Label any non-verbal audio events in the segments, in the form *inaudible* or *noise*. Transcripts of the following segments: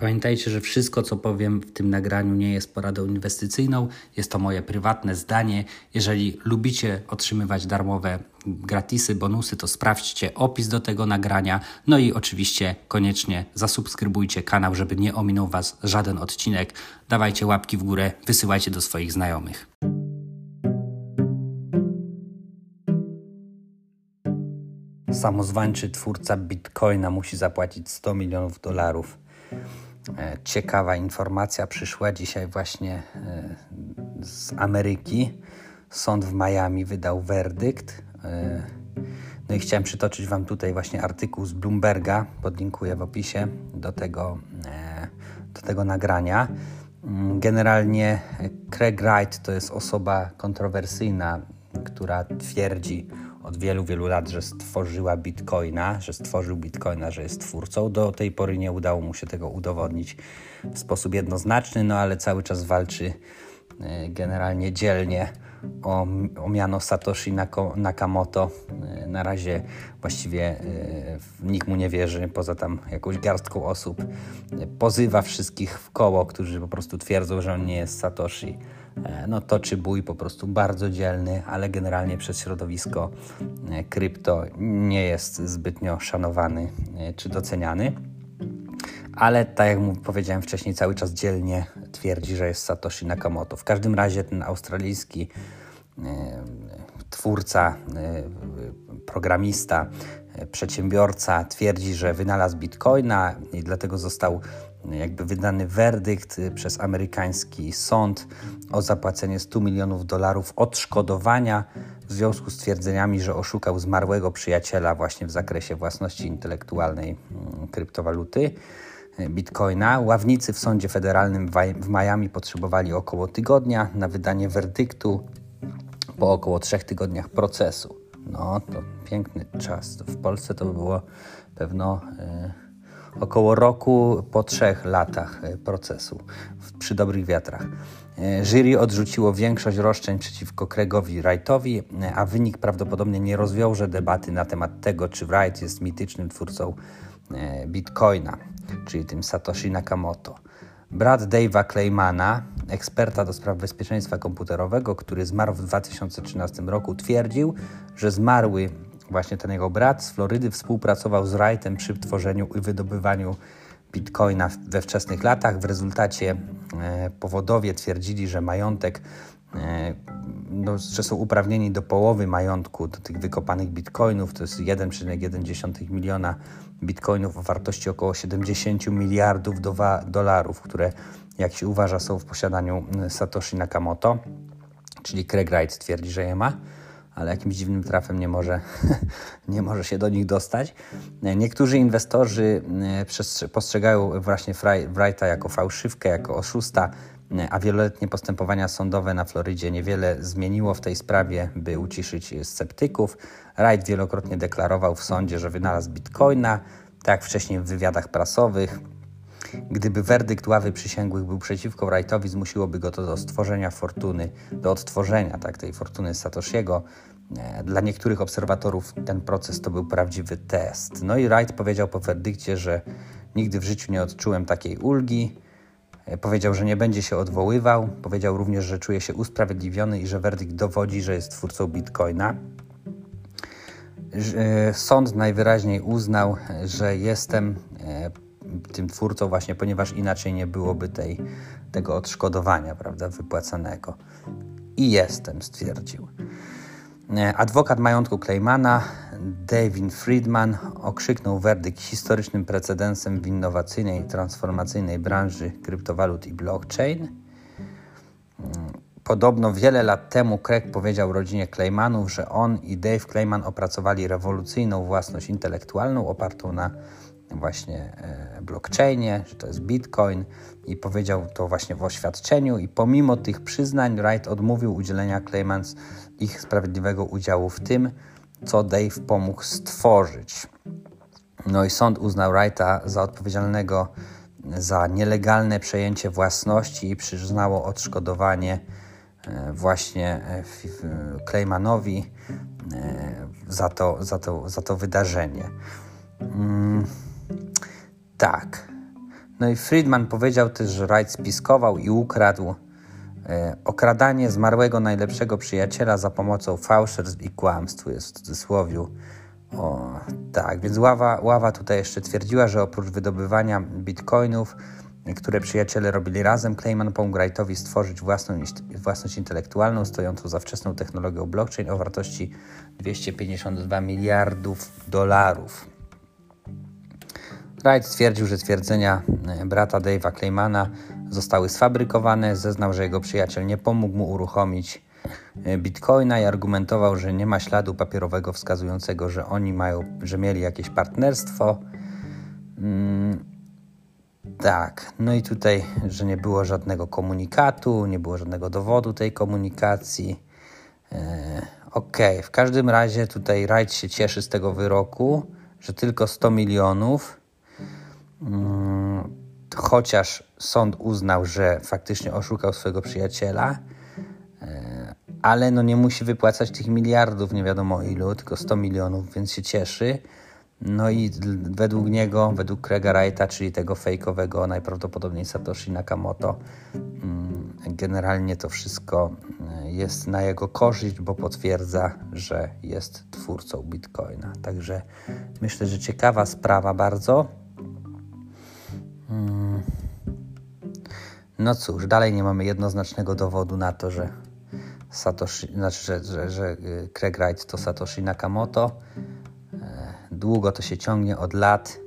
Pamiętajcie, że wszystko, co powiem w tym nagraniu, nie jest poradą inwestycyjną. Jest to moje prywatne zdanie. Jeżeli lubicie otrzymywać darmowe gratisy, bonusy, to sprawdźcie opis do tego nagrania. No i oczywiście koniecznie zasubskrybujcie kanał, żeby nie ominął Was żaden odcinek. Dawajcie łapki w górę, wysyłajcie do swoich znajomych. Samozwańczy twórca Bitcoina musi zapłacić 100 milionów dolarów ciekawa informacja przyszła dzisiaj właśnie e, z Ameryki. Sąd w Miami wydał werdykt. E, no i chciałem przytoczyć Wam tutaj właśnie artykuł z Bloomberga, podlinkuję w opisie do tego, do tego nagrania. Mm, generalnie Craig Wright to jest osoba kontrowersyjna, która twierdzi od wielu, wielu lat, że stworzyła Bitcoina, że stworzył Bitcoina, że jest twórcą. Do tej pory nie udało mu się tego udowodnić w sposób jednoznaczny, no ale cały czas walczy e, generalnie dzielnie o, o miano Satoshi Nakamoto. E, na razie właściwie e, nikt mu nie wierzy, poza tam jakąś garstką osób. Pozywa wszystkich w koło, którzy po prostu twierdzą, że on nie jest Satoshi. E, no, toczy bój po prostu bardzo dzielny, ale generalnie przez środowisko e, krypto nie jest zbytnio szanowany e, czy doceniany. Ale tak jak mu powiedziałem wcześniej, cały czas dzielnie twierdzi, że jest Satoshi Nakamoto. W każdym razie ten australijski twórca, programista, przedsiębiorca twierdzi, że wynalazł bitcoina i dlatego został jakby wydany werdykt y, przez amerykański sąd o zapłacenie 100 milionów dolarów odszkodowania w związku z twierdzeniami, że oszukał zmarłego przyjaciela właśnie w zakresie własności intelektualnej mm, kryptowaluty. Bitcoina. Ławnicy w sądzie federalnym w Miami potrzebowali około tygodnia na wydanie werdyktu po około trzech tygodniach procesu. No to piękny czas. W Polsce to by było pewno. Yy, około roku po trzech latach e, procesu przy dobrych wiatrach. E, jury odrzuciło większość roszczeń przeciwko Craigowi Wrightowi, e, a wynik prawdopodobnie nie rozwiąże debaty na temat tego, czy Wright jest mitycznym twórcą Bitcoina, czyli tym Satoshi Nakamoto. Brat Dave'a Claymana, eksperta do spraw bezpieczeństwa komputerowego, który zmarł w 2013 roku, twierdził, że zmarły Właśnie ten jego brat z Florydy współpracował z Wrightem przy tworzeniu i wydobywaniu bitcoina we wczesnych latach. W rezultacie e, powodowie twierdzili, że majątek, e, no, że są uprawnieni do połowy majątku do tych wykopanych bitcoinów. To jest 1,1 miliona bitcoinów o wartości około 70 miliardów dolarów, które jak się uważa są w posiadaniu Satoshi Nakamoto, czyli Craig Wright twierdzi, że je ma ale jakimś dziwnym trafem nie może, *laughs* nie może się do nich dostać. Niektórzy inwestorzy e, postrzegają właśnie Wrighta jako fałszywkę, jako oszusta, e, a wieloletnie postępowania sądowe na Florydzie niewiele zmieniło w tej sprawie, by uciszyć sceptyków. Wright wielokrotnie deklarował w sądzie, że wynalazł bitcoina, tak jak wcześniej w wywiadach prasowych. Gdyby werdykt ławy przysięgłych był przeciwko Wrightowi, zmusiłoby go to do stworzenia fortuny, do odtworzenia tak, tej fortuny Satoshiego. E, dla niektórych obserwatorów ten proces to był prawdziwy test. No i Wright powiedział po werdykcie, że nigdy w życiu nie odczułem takiej ulgi. E, powiedział, że nie będzie się odwoływał. Powiedział również, że czuje się usprawiedliwiony i że werdykt dowodzi, że jest twórcą bitcoina. E, sąd najwyraźniej uznał, że jestem tym twórcą właśnie, ponieważ inaczej nie byłoby tej, tego odszkodowania, prawda, wypłacanego. I jestem, stwierdził. Adwokat majątku Claymana, David Friedman, okrzyknął werdykt historycznym precedensem w innowacyjnej i transformacyjnej branży kryptowalut i blockchain. Podobno wiele lat temu Craig powiedział rodzinie Claymanów, że on i Dave Clayman opracowali rewolucyjną własność intelektualną opartą na właśnie e, blockchainie, że to jest Bitcoin i powiedział to właśnie w oświadczeniu i pomimo tych przyznań Wright odmówił udzielenia Claymans ich sprawiedliwego udziału w tym, co Dave pomógł stworzyć. No i sąd uznał Wrighta za odpowiedzialnego za nielegalne przejęcie własności i przyznało odszkodowanie e, właśnie Claymanowi za to, za to, za to wydarzenie. Tak. No i Friedman powiedział też, że Wright spiskował i ukradł e, okradanie zmarłego najlepszego przyjaciela za pomocą fałszerstw i kłamstw, jest w cudzysłowie. O, tak, więc ława, ława tutaj jeszcze twierdziła, że oprócz wydobywania bitcoinów, które przyjaciele robili razem, Clayman pomógł Wrightowi stworzyć własną, własność intelektualną stojącą za wczesną technologią blockchain o wartości 252 miliardów dolarów. Wright stwierdził, że twierdzenia e, brata Dave'a Claymana zostały sfabrykowane, zeznał, że jego przyjaciel nie pomógł mu uruchomić e, bitcoina i argumentował, że nie ma śladu papierowego wskazującego, że oni mają, że mieli jakieś partnerstwo. Mm, tak, no i tutaj, że nie było żadnego komunikatu, nie było żadnego dowodu tej komunikacji. E, Okej, okay. w każdym razie tutaj Wright się cieszy z tego wyroku, że tylko 100 milionów chociaż sąd uznał, że faktycznie oszukał swojego przyjaciela, e, ale no nie musi wypłacać tych miliardów, nie wiadomo ilu, tylko 100 milionów, więc się cieszy. No i według niego, według Craiga Wrighta, czyli tego fejkowego, najprawdopodobniej Satoshi Nakamoto, mm, generalnie to wszystko e, jest na jego korzyść, bo potwierdza, że jest twórcą Bitcoina. Także myślę, że ciekawa sprawa bardzo. No cóż, dalej nie mamy jednoznacznego dowodu na to, że Satoshi, znaczy, że, że, że y, Craig Wright to Satoshi Nakamoto. E, długo to się ciągnie od lat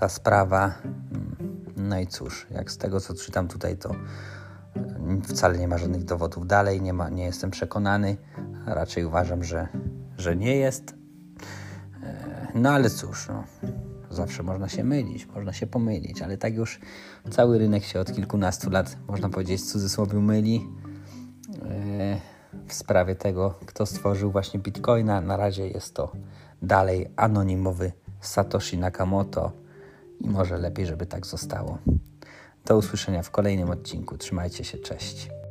ta sprawa. Hmm. No i cóż, jak z tego co czytam tutaj, to wcale nie ma żadnych dowodów dalej, nie, ma, nie jestem przekonany. Raczej uważam, że, że nie jest. E, no ale cóż, no. Zawsze można się mylić, można się pomylić, ale tak już cały rynek się od kilkunastu lat, można powiedzieć, w cudzysłowie myli e, w sprawie tego, kto stworzył właśnie Bitcoina. Na razie jest to dalej anonimowy Satoshi Nakamoto i może lepiej, żeby tak zostało. Do usłyszenia w kolejnym odcinku. Trzymajcie się, cześć.